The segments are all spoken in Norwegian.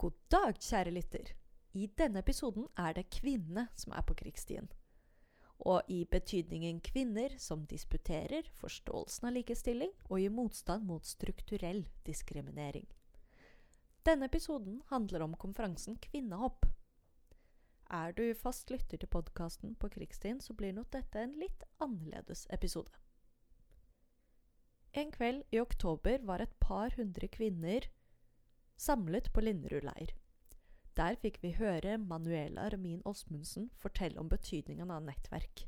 God dag, kjære lytter. I denne episoden er det kvinnene som er på krigsstien. Og i betydningen kvinner som disputerer forståelsen av likestilling og gir motstand mot strukturell diskriminering. Denne episoden handler om konferansen Kvinnehopp. Er du fast lytter til podkasten på krigsstien, så blir nok dette en litt annerledes episode. En kveld i oktober var et par hundre kvinner samlet på Linderud leir. Der fikk vi høre Manuela Ramin Osmundsen fortelle om betydningen av nettverk.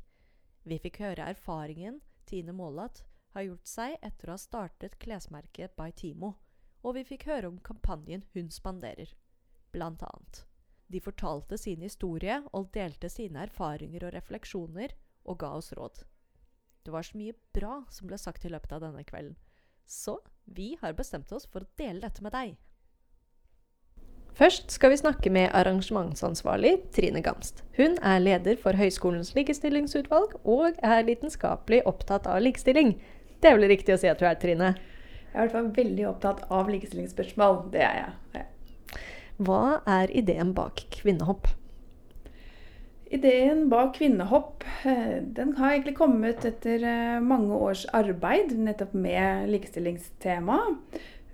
Vi fikk høre erfaringen Tine Målat har gjort seg etter å ha startet klesmerket By Timo, og vi fikk høre om kampanjen Hun spanderer, blant annet. De fortalte sin historie og delte sine erfaringer og refleksjoner, og ga oss råd. Det var så mye bra som ble sagt i løpet av denne kvelden, så vi har bestemt oss for å dele dette med deg. Først skal vi snakke med arrangementsansvarlig Trine Gamst. Hun er leder for Høgskolens likestillingsutvalg og er vitenskapelig opptatt av likestilling. Det er vel riktig å si at du er, Trine? Jeg er i hvert fall veldig opptatt av likestillingsspørsmål. Det er jeg. Ja. Hva er ideen bak Kvinnehopp? Ideen bak Kvinnehopp eh, den har egentlig kommet etter eh, mange års arbeid nettopp med likestillingstema.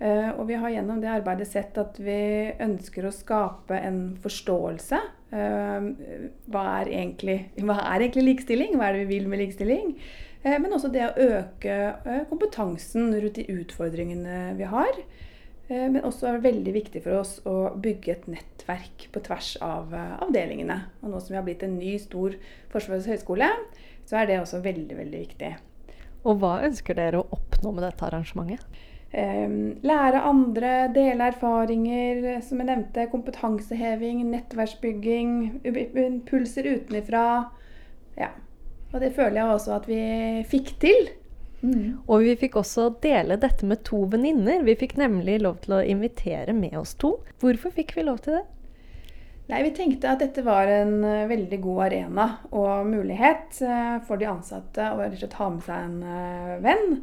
Uh, og vi har gjennom det arbeidet sett at vi ønsker å skape en forståelse. Uh, hva, er egentlig, hva, er egentlig, likestilling? Hva er det vi vil med likestilling? Uh, men også det å øke kompetansen rundt de utfordringene vi har. men også er det veldig viktig for oss å bygge et nettverk på tvers av avdelingene. Og nå som vi har blitt en ny, stor Forsvarets høgskole, så er det også veldig, veldig viktig. Og hva ønsker dere å oppnå med dette arrangementet? Lære andre, dele erfaringer, som jeg nevnte. Kompetanseheving, nettverksbygging, impulser utenifra. Ja. Og det føler jeg også at vi fikk til. Mm. Og vi fikk også dele dette med to venninner. Vi fikk nemlig lov til å invitere med oss to. Hvorfor fikk vi lov til det? Nei, Vi tenkte at dette var en uh, veldig god arena og mulighet uh, for de ansatte å ha med seg en uh, venn.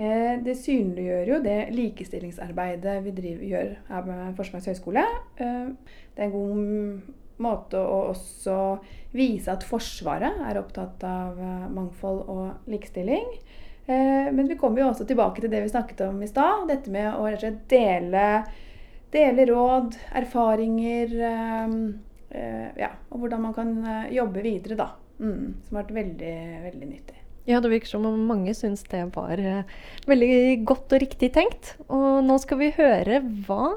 Eh, det synliggjør jo det likestillingsarbeidet vi driver, gjør her med Forsvarets høgskole. Eh, det er en god måte å også vise at Forsvaret er opptatt av eh, mangfold og likestilling. Men vi kommer jo også tilbake til det vi snakket om i stad. Dette med å dele, dele råd, erfaringer ja, og hvordan man kan jobbe videre, da. Mm, som har vært veldig, veldig nyttig. Ja, det virker som om mange syns det var uh, veldig godt og riktig tenkt. Og nå skal vi høre hva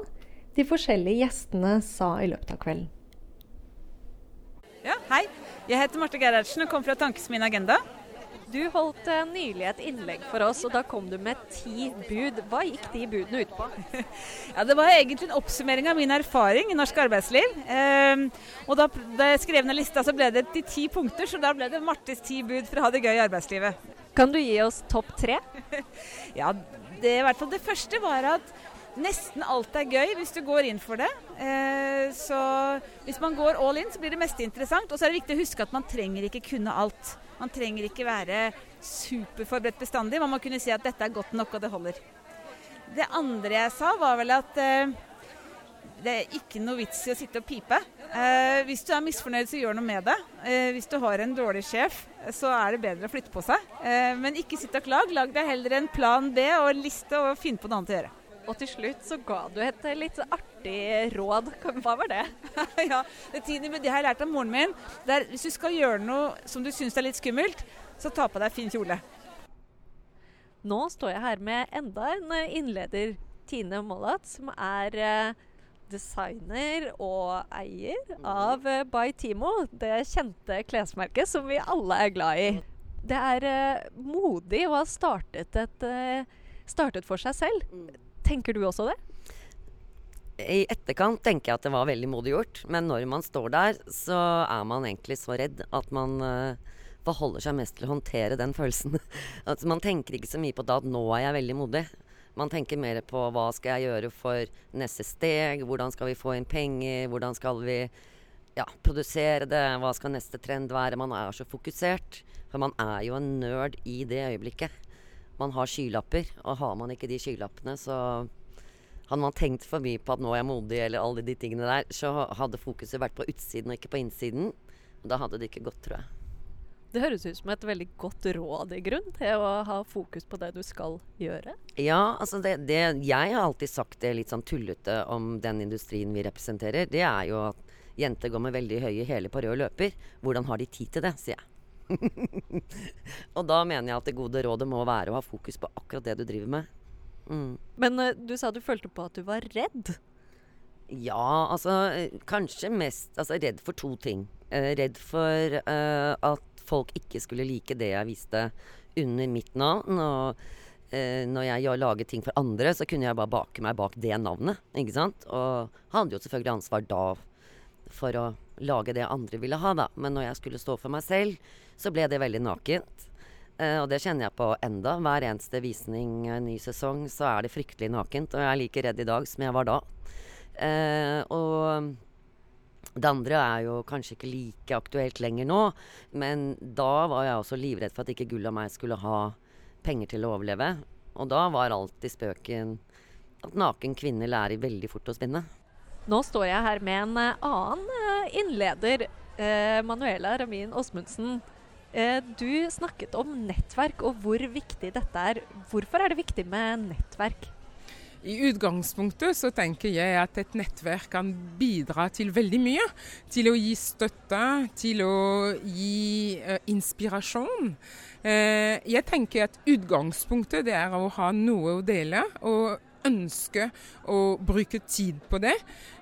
de forskjellige gjestene sa i løpet av kvelden. Ja, hei. Jeg heter Marte Gerhardsen og kommer fra Tankesmien Agenda. Du holdt uh, nylig et innlegg for oss, og da kom du med ti bud. Hva gikk de budene ut på? ja, Det var egentlig en oppsummering av min erfaring i norsk arbeidsliv. Um, og da, jeg skrev ned lista, så ble det de ti punkter, så da ble det Martes ti bud for å ha det gøy i arbeidslivet. Kan du gi oss topp tre? ja, det, i hvert fall det første var at Nesten alt er gøy hvis du går inn for det. Eh, så hvis man går all in, så blir det meste interessant. Og så er det viktig å huske at man trenger ikke kunne alt. Man trenger ikke være superforberedt bestandig. Man må kunne si at dette er godt nok, og det holder. Det andre jeg sa, var vel at eh, det er ikke noe vits i å sitte og pipe. Eh, hvis du er misfornøyd, så gjør noe med det. Hvis du har en dårlig sjef, så er det bedre å flytte på seg. Men ikke sitt og klag. Lag deg heller en plan B og en liste, og finn på noe annet å gjøre. Og til slutt så ga du et litt artig råd. Hva var det? ja, det, tiende, det har jeg lært av moren min. Der, hvis du skal gjøre noe som du syns er litt skummelt, så ta på deg fin kjole. Nå står jeg her med enda en innleder, Tine Mollat, som er eh, designer og eier av eh, By Timo, det kjente klesmerket som vi alle er glad i. Det er uh, modig å ha startet, et, startet for seg selv. Mm. Tenker du også det? I etterkant tenker jeg at det var veldig modig gjort. Men når man står der, så er man egentlig så redd at man uh, forholder seg mest til å håndtere den følelsen. altså, man tenker ikke så mye på da at nå er jeg veldig modig. Man tenker mer på hva skal jeg gjøre for neste steg, hvordan skal vi få inn penger, hvordan skal vi ja, produsere det, hva skal neste trend være. Man er så fokusert. For man er jo en nerd i det øyeblikket man har skylapper. Og har man ikke de skylappene, så hadde man tenkt for mye på at nå er jeg modig, eller alle de tingene der, så hadde fokuset vært på utsiden og ikke på innsiden. Da hadde det ikke gått, tror jeg. Det høres ut som et veldig godt råd i grunn til å ha fokus på det du skal gjøre. Ja, altså det, det Jeg har alltid sagt det litt sånn tullete om den industrien vi representerer. Det er jo at jenter går med veldig høye hæler på rød løper. Hvordan har de tid til det, sier jeg. og da mener jeg at det gode rådet må være å ha fokus på akkurat det du driver med. Mm. Men uh, du sa du følte på at du var redd? Ja, altså kanskje mest altså, redd for to ting. Uh, redd for uh, at folk ikke skulle like det jeg viste under mitt navn. Og når jeg laget ting for andre, så kunne jeg bare bake meg bak det navnet. ikke sant? Og hadde jo selvfølgelig ansvar da for å lage det andre ville ha, da. Men når jeg skulle stå for meg selv, så ble det veldig nakent. Uh, og det kjenner jeg på enda. Hver eneste visning, en ny sesong, så er det fryktelig nakent. Og jeg er like redd i dag som jeg var da. Uh, og det andre er jo kanskje ikke like aktuelt lenger nå, men da var jeg også livredd for at ikke Gull og meg skulle ha penger til å overleve. Og da var alltid spøken at naken kvinne lærer veldig fort å spinne. Nå står jeg her med en eh, annen innleder, Manuela Ramin Åsmundsen. Eh, du snakket om nettverk og hvor viktig dette er. Hvorfor er det viktig med nettverk? I utgangspunktet så tenker jeg at et nettverk kan bidra til veldig mye. Til å gi støtte, til å gi uh, inspirasjon. Uh, jeg tenker at utgangspunktet det er å ha noe å dele. og ønske å bruke tid på det.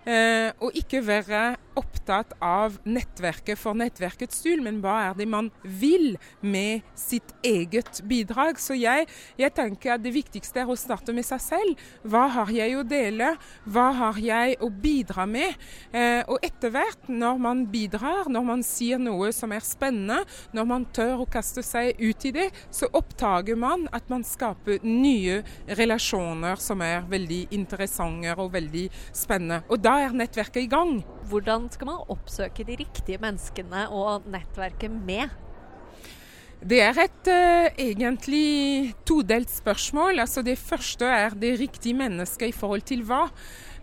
Eh, og ikke være opptatt av nettverket for nettverkets skyld, men hva er det man vil med sitt eget bidrag. Så jeg, jeg, tenker at det viktigste er å starte med seg selv. Hva har jeg å dele? Hva har jeg å bidra med? Eh, og etter hvert, når man bidrar, når man sier noe som er spennende, når man tør å kaste seg ut i det, så oppdager man at man skaper nye relasjoner som er veldig interessante og veldig spennende. Og da da er nettverket i gang. Hvordan skal man oppsøke de riktige menneskene og nettverket med? Det er et uh, egentlig todelt spørsmål. Altså Det første er det riktige mennesket i forhold til hva.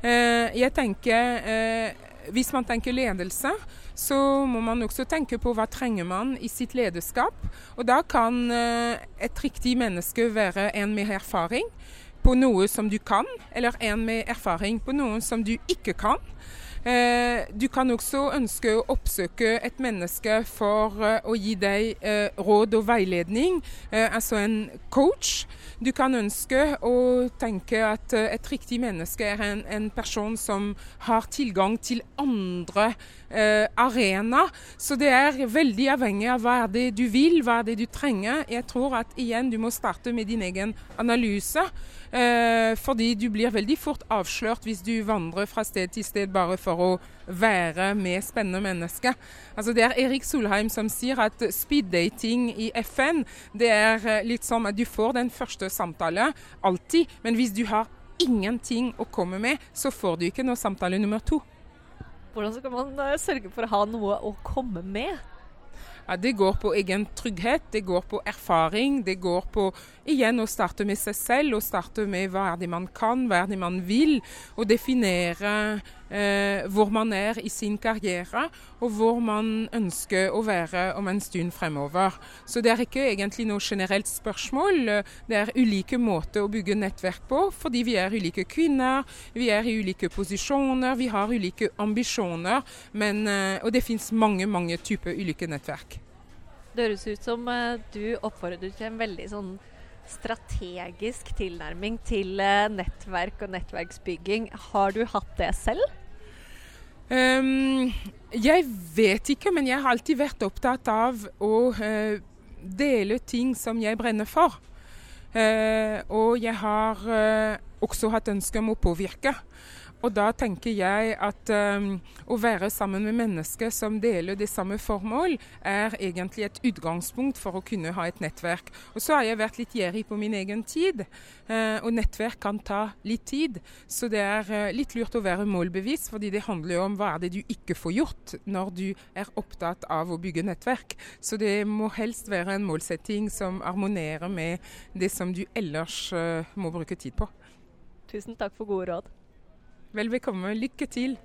Uh, jeg tenker uh, Hvis man tenker ledelse, så må man også tenke på hva trenger man i sitt lederskap. Og da kan et riktig menneske være en med erfaring på noe som du kan, eller en med erfaring på noe som du ikke kan. Eh, du kan også ønske å oppsøke et menneske for eh, å gi deg eh, råd og veiledning, altså en coach. Du kan ønske å tenke at et riktig menneske er en, en person som har tilgang til andre arenaer. Så det er veldig avhengig av hva er det du vil, hva er det du trenger. Jeg tror at igjen du må starte med din egen analyse. Eh, fordi du blir veldig fort avslørt hvis du vandrer fra sted til sted bare for å være med spennende mennesker. Altså Det er Erik Solheim som sier at speeddating i FN det er eh, litt som at du får den første samtalen alltid, men hvis du har ingenting å komme med, så får du ikke noe samtale nummer to. Hvordan skal man eh, sørge for å ha noe å komme med? Ja, det går på egen trygghet, det går på erfaring. Det går på igjen å starte med seg selv og starte med hva er det man kan, hva er det man vil. Og definere eh, hvor man er i sin karriere, og hvor man ønsker å være om en stund fremover. Så det er ikke egentlig noe generelt spørsmål. Det er ulike måter å bygge nettverk på, fordi vi er ulike kvinner, vi er i ulike posisjoner, vi har ulike ambisjoner. Men, eh, og det finnes mange, mange typer ulike nettverk. Det høres ut som uh, du oppfordrer til en veldig sånn strategisk tilnærming til uh, nettverk og nettverksbygging. Har du hatt det selv? Um, jeg vet ikke, men jeg har alltid vært opptatt av å uh, dele ting som jeg brenner for. og jeg har også hatt ønske om å påvirke. Og da tenker jeg at um, å være sammen med mennesker som deler det samme formål, er egentlig et utgangspunkt for å kunne ha et nettverk. Og så har jeg vært litt gjerrig på min egen tid, uh, og nettverk kan ta litt tid. Så det er uh, litt lurt å være målbevisst, fordi det handler jo om hva er det du ikke får gjort når du er opptatt av å bygge nettverk. Så det må helst være en målsetting som harmonerer med det som du ellers uh, må bruke tid på. Tusen takk for gode råd. Vel bekomme. Lykke til.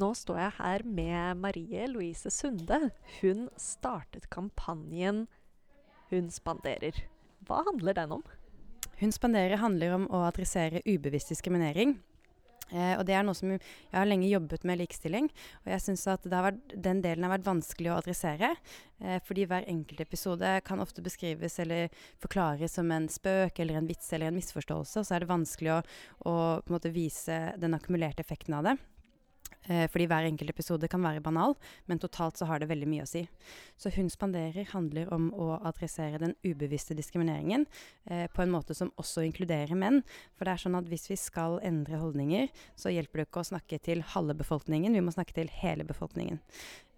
Nå står jeg her med Marie Louise Sunde. Hun startet kampanjen Hun spanderer. Hva handler den om? Hun spanderer handler om å adressere ubevisst diskriminering. Eh, og det er noe som jeg har lenge jobbet med likestilling. Og jeg syns at vært, den delen har vært vanskelig å adressere. Eh, fordi hver enkelt episode kan ofte beskrives eller forklares som en spøk eller en vits eller en misforståelse. Og så er det vanskelig å, å måte vise den akkumulerte effekten av det. Eh, fordi hver enkelt episode kan være banal, men totalt så har det veldig mye å si. Så Hun spanderer handler om å adressere den ubevisste diskrimineringen eh, på en måte som også inkluderer menn. For det er sånn at hvis vi skal endre holdninger, så hjelper det ikke å snakke til halve befolkningen, vi må snakke til hele befolkningen.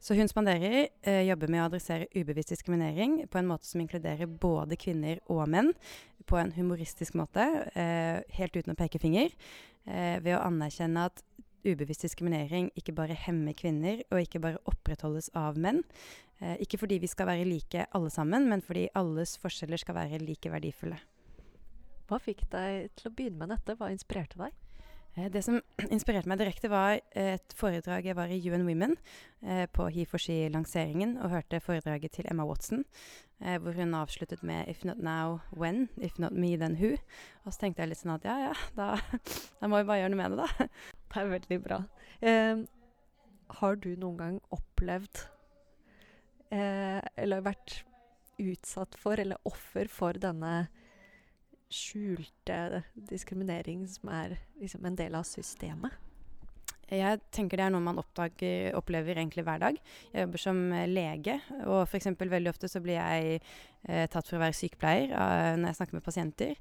Så Hun spanderer eh, jobber med å adressere ubevisst diskriminering på en måte som inkluderer både kvinner og menn, på en humoristisk måte, eh, helt uten å peke finger, eh, ved å anerkjenne at ubevisst diskriminering ikke bare hemmer kvinner, og ikke bare opprettholdes av menn. Eh, ikke fordi vi skal være like alle sammen, men fordi alles forskjeller skal være like verdifulle. Hva fikk deg til å begynne med dette? Hva inspirerte deg? Eh, det som inspirerte meg direkte, var et foredrag jeg var i UN Women eh, på He for She-lanseringen, og hørte foredraget til Emma Watson, eh, hvor hun avsluttet med 'If not now, when? If not me, then who?' Og så tenkte jeg litt sånn at ja, ja, da, da må vi bare gjøre noe med det, da. Det er veldig bra. Eh, har du noen gang opplevd eh, Eller vært utsatt for, eller offer for denne skjulte diskriminering som er liksom en del av systemet? Jeg tenker det er noe man oppdager, opplever egentlig hver dag. Jeg jobber som lege, og f.eks. veldig ofte så blir jeg eh, tatt for å være sykepleier uh, når jeg snakker med pasienter.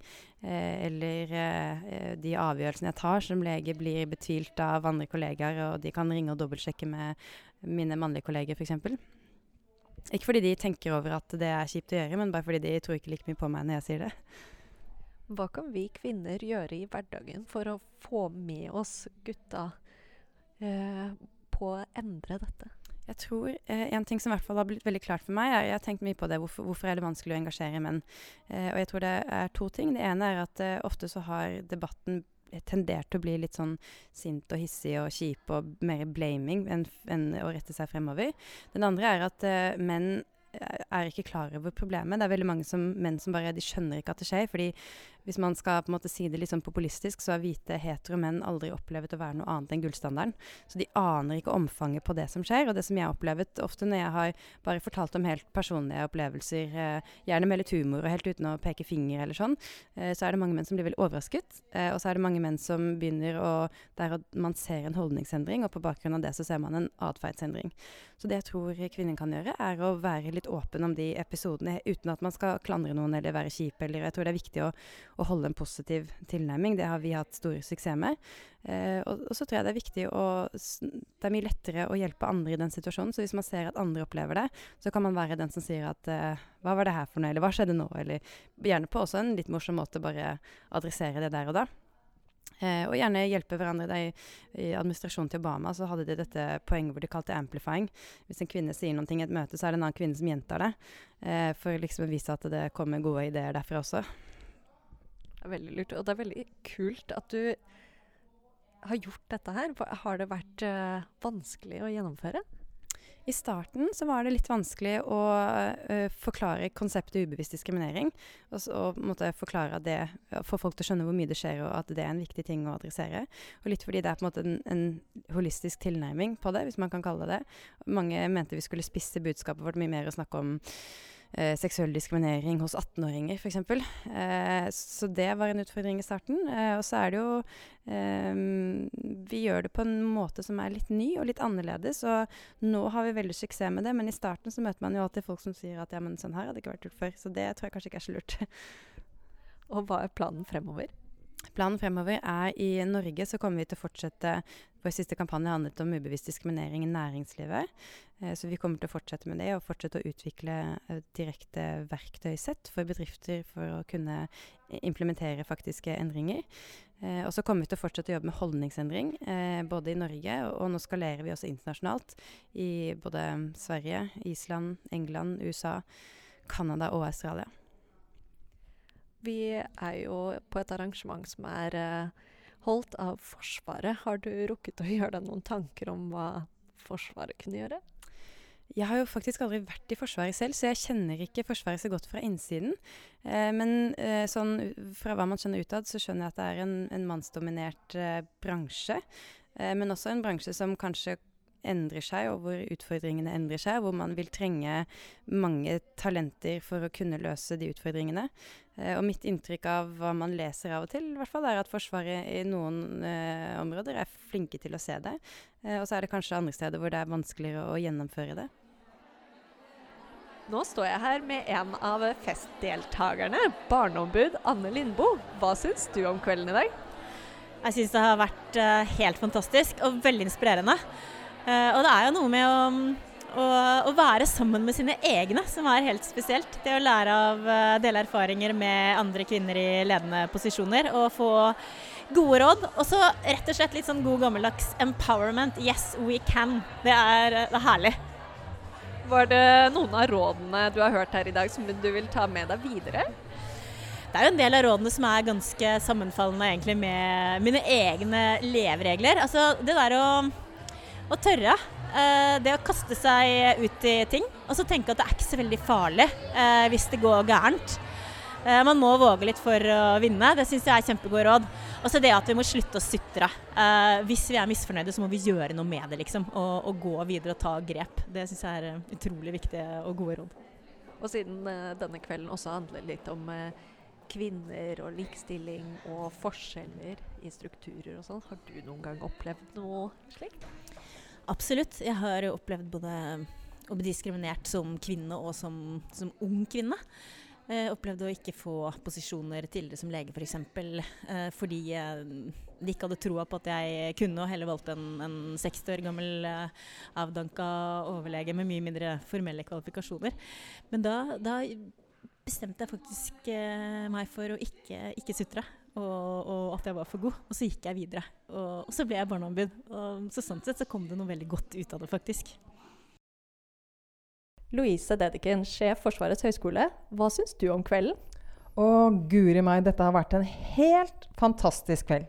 Eh, eller eh, de avgjørelsene jeg tar som lege blir betvilt av andre kollegaer, og de kan ringe og dobbeltsjekke med mine mannlige kolleger f.eks. Ikke fordi de tenker over at det er kjipt å gjøre, men bare fordi de tror ikke like mye på meg når jeg sier det. Hva kan vi kvinner gjøre i hverdagen for å få med oss gutta Eh, på å endre dette? Jeg tror eh, En ting som i hvert fall har blitt veldig klart for meg, er jeg har tenkt mye på det, hvorfor, hvorfor er det vanskelig å engasjere menn. Eh, og jeg tror det er to ting. Det ene er at eh, ofte så har debatten tendert til å bli litt sånn sint og hissig og kjip og mer blaming enn, enn å rette seg fremover. Den andre er at eh, menn er ikke klar over problemet. Det er veldig mange som, menn som bare de skjønner ikke at det skjer. fordi hvis man skal på en måte si det litt sånn populistisk, så har hvite hetero menn aldri opplevd å være noe annet enn gullstandarden. Så de aner ikke omfanget på det som skjer. Og det som jeg har opplevd ofte når jeg har bare fortalt om helt personlige opplevelser, eh, gjerne med litt humor og helt uten å peke finger eller sånn, eh, så er det mange menn som blir veldig overrasket. Eh, og så er det mange menn som begynner å Der man ser en holdningsendring, og på bakgrunn av det så ser man en atferdsendring. Så det jeg tror kvinnen kan gjøre, er å være litt åpen om de episodene uten at man skal klandre noen eller være kjip. Eller jeg tror det er viktig å å holde en positiv tilnærming. Det har vi hatt stor suksess med. Eh, og, og, så tror jeg det er viktig å Det er mye lettere å hjelpe andre i den situasjonen. Så hvis man ser at andre opplever det, så kan man være den som sier at eh, Hva var det her for noe? Eller hva skjedde nå? Eller gjerne på også en litt morsom måte bare adressere det der og da. Eh, og gjerne hjelpe hverandre. I, I administrasjonen til Obama så hadde de dette poenget hvor de kalte 'amplifying'. Hvis en kvinne sier noe i et møte, så er det en annen kvinne som gjentar det. Eh, for liksom å vise at det kommer gode ideer derfra også er veldig lurt. Og det er veldig kult at du har gjort dette her. Har det vært uh, vanskelig å gjennomføre? I starten så var det litt vanskelig å uh, forklare konseptet ubevisst diskriminering. Og så måtte forklare det, få folk til å skjønne hvor mye det skjer, og at det er en viktig ting å adressere. Og litt fordi det er på en måte en, en holistisk tilnærming på det, hvis man kan kalle det det. Mange mente vi skulle spisse budskapet vårt mye mer og snakke om eh, seksuell diskriminering hos 18-åringer, f.eks. Eh, så det var en utfordring i starten. Eh, og så er det jo eh, Vi gjør det på en måte som er litt ny og litt annerledes. Og nå har vi veldig suksess med det, men i starten så møter man jo alltid folk som sier at ja, men sånn her hadde ikke vært gjort før. Så det tror jeg kanskje ikke er så lurt. og hva er planen fremover? Planen fremover er i Norge så kommer vi til å fortsette Vår siste kampanje handlet om ubevisst diskriminering i næringslivet. Eh, så vi kommer til å fortsette med det, og fortsette å utvikle direkte verktøysett for bedrifter for å kunne implementere faktiske endringer. Eh, og så kommer vi til å fortsette å jobbe med holdningsendring, eh, både i Norge, og nå skalerer vi også internasjonalt i både Sverige, Island, England, USA, Canada og Australia. Vi er jo på et arrangement som er holdt av Forsvaret, har du rukket å gjøre deg noen tanker om hva Forsvaret kunne gjøre? Jeg har jo faktisk aldri vært i Forsvaret selv, så jeg kjenner ikke Forsvaret så godt fra innsiden. Eh, men eh, sånn, fra hva man skjønner utad, så skjønner jeg at det er en, en mannsdominert eh, bransje. Eh, men også en bransje som kanskje endrer seg, og hvor utfordringene endrer seg. Hvor man vil trenge mange talenter for å kunne løse de utfordringene. Eh, og mitt inntrykk av hva man leser av og til, i hvert fall, er at Forsvaret i noen eh, områder er flinke til å se det. Eh, og så er det kanskje andre steder hvor det er vanskeligere å gjennomføre det. Nå står jeg her med en av festdeltakerne, barneombud Anne Lindboe. Hva syns du om kvelden i dag? Jeg syns det har vært uh, helt fantastisk og veldig inspirerende. Uh, og det er jo noe med å, å, være sammen med sine egne som er helt spesielt. Det å lære av uh, dele erfaringer med andre kvinner i ledende posisjoner og få gode råd. Og så rett og slett litt sånn god gammeldags empowerment. Yes, we can. Det er, det er herlig. Var det noen av rådene du har hørt her i dag som du vil ta med deg videre? Det er jo en del av rådene som er ganske sammenfallende egentlig med mine egne leveregler. Altså det der å, å tørre. Eh, det å kaste seg ut i ting. Og så tenke at det er ikke så veldig farlig eh, hvis det går gærent. Eh, man må våge litt for å vinne. Det syns jeg er kjempegod råd. Og så det at vi må slutte å sutre. Hvis vi er misfornøyde, så må vi gjøre noe med det, liksom. Og, og gå videre og ta grep. Det syns jeg er utrolig viktige og gode råd. Og siden denne kvelden også handler litt om kvinner og likestilling og forskjeller i strukturer og sånn, har du noen gang opplevd noe slikt? Absolutt. Jeg har opplevd både å bli diskriminert som kvinne og som, som ung kvinne. Eh, opplevde å ikke få posisjoner tidligere som lege f.eks. For eh, fordi eh, de ikke hadde troa på at jeg kunne, og heller valgte en, en 60 år gammel eh, avdanka overlege med mye mindre formelle kvalifikasjoner. Men da, da bestemte jeg faktisk eh, meg for å ikke, ikke sutre. Og, og, at jeg var for god. Og så gikk jeg videre. Og, og så ble jeg barneombud. Og så sånn sett så kom det noe veldig godt ut av det, faktisk. Louise Dediken, sjef Forsvarets høgskole. Hva syns du om kvelden? Å, guri meg, dette har vært en helt fantastisk kveld.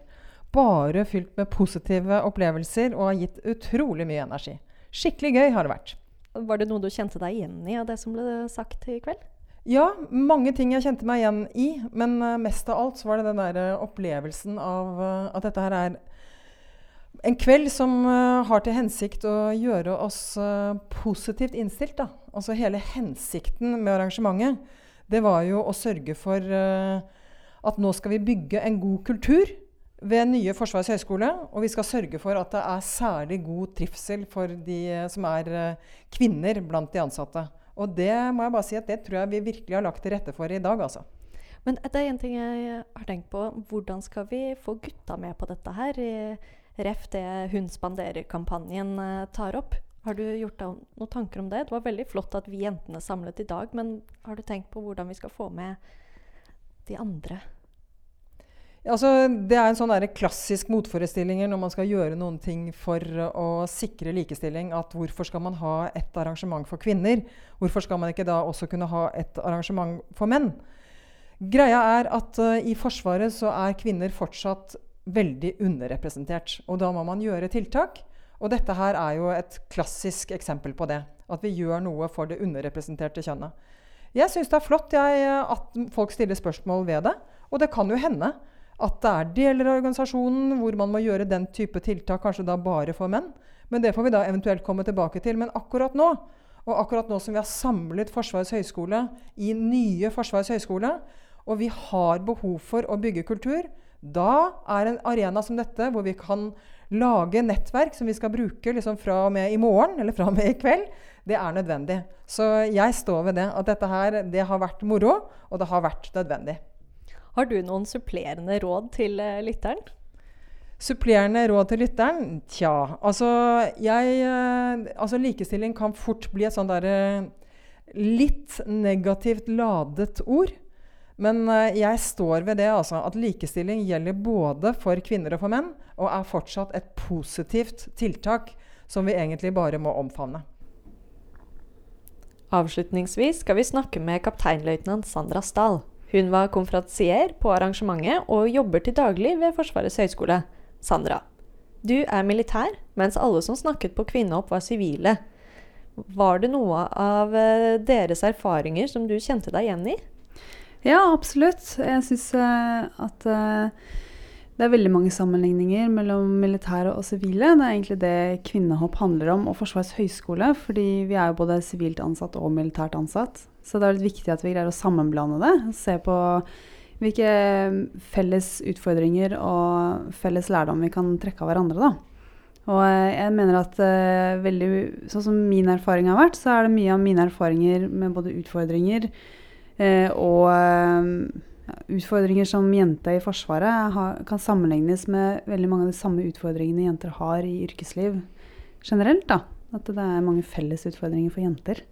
Bare fylt med positive opplevelser og har gitt utrolig mye energi. Skikkelig gøy har det vært. Var det noe du kjente deg igjen i av det som ble sagt i kveld? Ja, mange ting jeg kjente meg igjen i. Men uh, mest av alt så var det den der opplevelsen av uh, at dette her er en kveld som har til hensikt å gjøre oss positivt innstilt. Da. Altså Hele hensikten med arrangementet det var jo å sørge for at nå skal vi bygge en god kultur ved nye Forsvarets høgskole. Og vi skal sørge for at det er særlig god trivsel for de som er kvinner blant de ansatte. Og det må jeg bare si at det tror jeg vi virkelig har lagt til rette for i dag. altså. Men det er en ting jeg har tenkt på. Hvordan skal vi få gutta med på dette her? ref det Hun spanderer-kampanjen eh, tar opp. Har du gjort deg noen tanker om det? Det var veldig flott at vi jentene samlet i dag, men har du tenkt på hvordan vi skal få med de andre? Altså, det er en sånn klassisk motforestillinger når man skal gjøre noen ting for å sikre likestilling. At hvorfor skal man ha et arrangement for kvinner? Hvorfor skal man ikke da også kunne ha et arrangement for menn? Greia er at uh, i Forsvaret så er kvinner fortsatt veldig underrepresentert. Og da må man gjøre tiltak. Og dette her er jo et klassisk eksempel på det. At vi gjør noe for det underrepresenterte kjønnet. Jeg syns det er flott jeg, at folk stiller spørsmål ved det. Og det kan jo hende at det er deler av organisasjonen hvor man må gjøre den type tiltak, kanskje da bare for menn. Men det får vi da eventuelt komme tilbake til. Men akkurat nå, og akkurat nå som vi har samlet Forsvarets høgskole i nye Forsvarets høgskole, og vi har behov for å bygge kultur, da er en arena som dette, hvor vi kan lage nettverk som vi skal bruke liksom fra og med i morgen eller fra og med i kveld, det er nødvendig. Så jeg står ved det. At dette her, det har vært moro, og det har vært nødvendig. Har du noen supplerende råd til uh, lytteren? Supplerende råd til lytteren? Tja, altså jeg uh, Altså likestilling kan fort bli et sånn derre litt negativt ladet ord. Men eh, jeg står ved det, altså. At likestilling gjelder både for kvinner og for menn. Og er fortsatt et positivt tiltak som vi egentlig bare må omfavne. Avslutningsvis skal vi snakke med kapteinløytnant Sandra Stahl. Hun var konferansier på arrangementet og jobber til daglig ved Forsvarets høgskole. Sandra, du er militær, mens alle som snakket på Kvinnehopp var sivile. Var det noe av eh, deres erfaringer som du kjente deg igjen i? Ja, absolutt. Jeg syns at uh, det er veldig mange sammenligninger mellom militære og sivile. Det er egentlig det kvinnehopp handler om, og Forsvarets høgskole. Fordi vi er jo både sivilt ansatt og militært ansatt. Så det er litt viktig at vi greier å sammenblande det. Se på hvilke felles utfordringer og felles lærdom vi kan trekke av hverandre. da. Og eh, jeg mener at uh, veldig, sånn som min erfaring har vært, så er det mye av mine erfaringer med både utfordringer uh, og uh, utfordringer som jente i Forsvaret har, kan sammenlignes med veldig mange av de samme utfordringene jenter har i yrkesliv generelt. da. At det er mange felles utfordringer for jenter.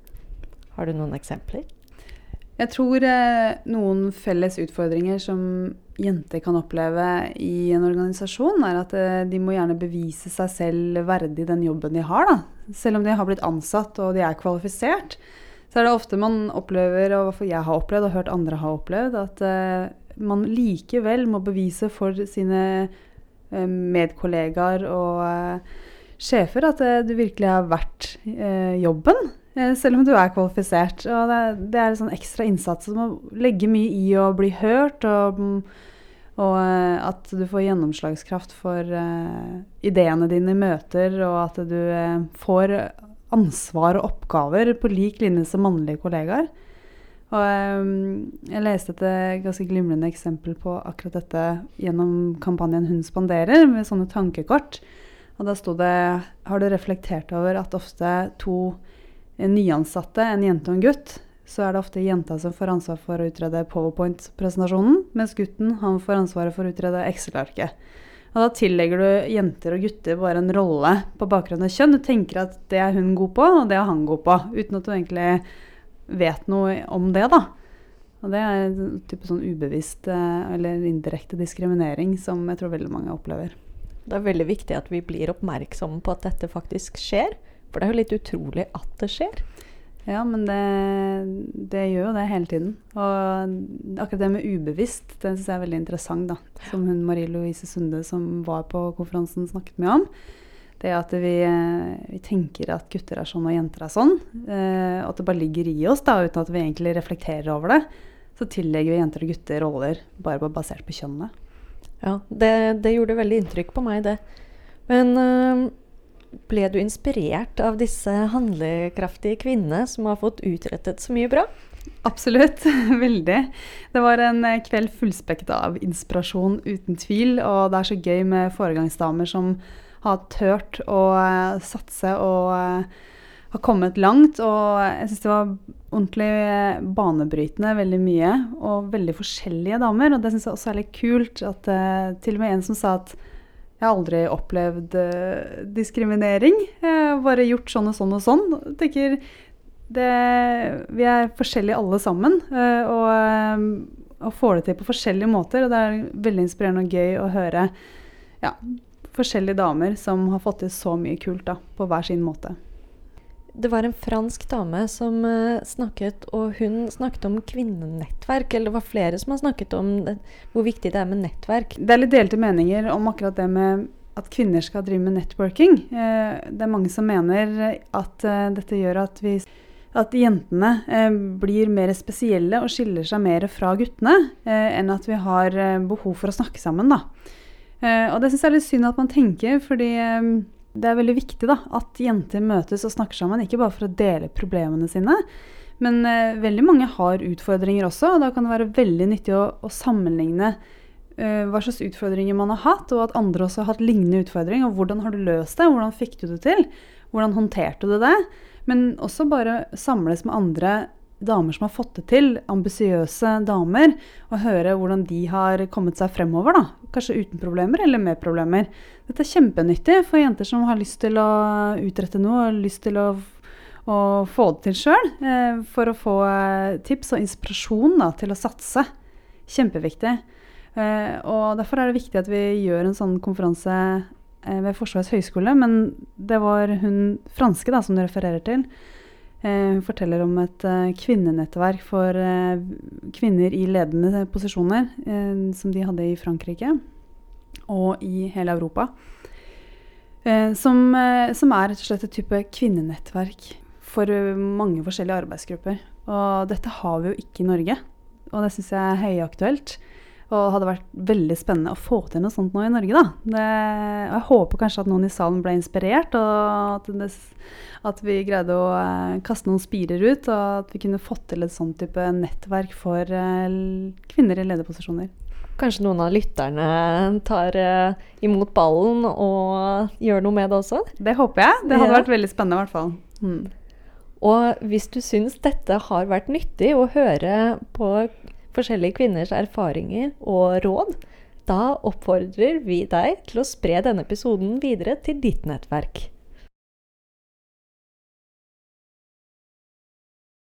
Har du noen eksempler? Jeg tror eh, noen felles utfordringer som jenter kan oppleve i en organisasjon, er at eh, de må gjerne bevise seg selv verdig den jobben de har. Da. Selv om de har blitt ansatt og de er kvalifisert, så er det ofte man opplever, og hva jeg har opplevd og hørt andre har opplevd, at eh, man likevel må bevise for sine uh, medkollegaer og uh, sjefer at du virkelig har vært jobben. Selv om du er kvalifisert. Og det, det er en sånn ekstra innsats. Du må legge mye i å bli hørt. og og at du får gjennomslagskraft for uh, ideene dine i møter, og at du uh, får ansvar og oppgaver på lik linje som mannlige kollegaer. Og jeg leste et ganske glimrende eksempel på akkurat dette gjennom kampanjen Hun spanderer, med sånne tankekort. Og da sto det Har du reflektert over at ofte to nyansatte, en jente og en gutt, så er det ofte jenta som får ansvar for å utrede powerpoint-presentasjonen, mens gutten han får ansvaret for å utrede Excel-arket. Og da tillegger du jenter og gutter bare en rolle på bakgrunn av kjønn. Du tenker at det er hun god på, og det er han god på. Uten at du egentlig vet noe om det, da. Og det er en type sånn ubevisst eh, eller indirekte diskriminering som jeg tror veldig mange opplever. Det er veldig viktig at vi blir oppmerksomme på at dette faktisk skjer. For det er jo litt utrolig at det skjer. Ja, men det, det, gjør jo det hele tiden. Og akkurat det med ubevisst, det syns jeg er veldig interessant, da. Som hun Marie Louise Sunde som var på konferansen snakket med om. Det at vi, vi, tenker at gutter er sånn og jenter er sånn. Eh, at det bare ligger i oss da, uten at vi egentlig reflekterer over det. Så tillegger vi jenter og gutter roller bare basert på kjønnet. Ja, det, det, gjorde veldig inntrykk på meg, det. Men øh, ble du inspirert av disse handlekraftige kvinnene som har fått utrettet så mye bra? Absolutt. Veldig. Det var en eh, kveld fullspekket av inspirasjon, uten tvil. Og det er så gøy med foregangsdamer som har turt å uh, satse og uh, har kommet langt. Og jeg syns det var ordentlig banebrytende veldig mye. Og veldig forskjellige damer. Og det syns jeg også er litt kult. At til og med en som sa at jeg har aldri opplevd uh, diskriminering. Har bare gjort sånn og sånn og sånn. Jeg tenker det, Vi er forskjellige alle sammen. Uh, og, uh, og, får det til på forskjellige måter. Og det er veldig inspirerende og gøy å høre ja, forskjellige damer som har fått til så mye kult da, på hver sin måte det var en fransk dame som uh, snakket, og hun snakket om kvinnenettverk. Eller det var flere som har snakket om det, hvor viktig det er med nettverk. Det er litt delte meninger om akkurat det med at kvinner skal drive med networking. Uh, det er mange som mener at uh, dette gjør at, vi, at jentene blir mer spesielle og skiller seg mer fra guttene, enn at vi har behov for å snakke sammen. Da. og det syns jeg er litt synd at man tenker, fordi det er veldig viktig da, at jenter møtes og snakker sammen, ikke bare for å dele problemene sine. Men eh, veldig mange har utfordringer også, og da kan det være veldig nyttig å, å sammenligne eh, hva slags utfordringer man har hatt, og at andre også har hatt lignende utfordringer. Og hvordan har du løst det? Hvordan fikk du det til? Hvordan håndterte du det? Men også bare samles med andre damer som har fått det til, ambisiøse damer, og høre hvordan de har kommet seg fremover. da. Kanskje uten problemer eller med problemer. Dette er kjempenyttig for jenter som har lyst til å utrette noe og lyst til å, å få det til sjøl. Eh, for å få eh, tips og inspirasjon da, til å satse. Kjempeviktig. Eh, og Derfor er det viktig at vi gjør en sånn konferanse eh, ved Forsvarets høgskole. Men det var hun franske da, som du refererer til eh, forteller om et eh, kvinnenettverk for eh, kvinner i ledende posisjoner, som de hadde i Frankrike. og i hele Europa. Som, som er rett og slett et type kvinnenettverk for mange forskjellige arbeidsgrupper. Og dette har vi jo ikke i Norge, og det syns jeg er høyaktuelt. Og det hadde vært veldig spennende å få til noe sånt nå i Norge, da. Det, og jeg håper kanskje at noen i salen ble inspirert, og at, det, at vi greide å eh, kaste noen spirer ut, og at vi kunne fått til et sånt type nettverk for eh, kvinner i lederposisjoner. Kanskje noen av lytterne tar eh, imot ballen og gjør noe med det også? Det håper jeg. Det hadde Ja. vært veldig spennende, i hvert fall. Mm. Og hvis du syns dette har vært nyttig å høre på forskjellige kvinners erfaringer og råd, da oppfordrer vi deg til å spre denne episoden videre til ditt nettverk.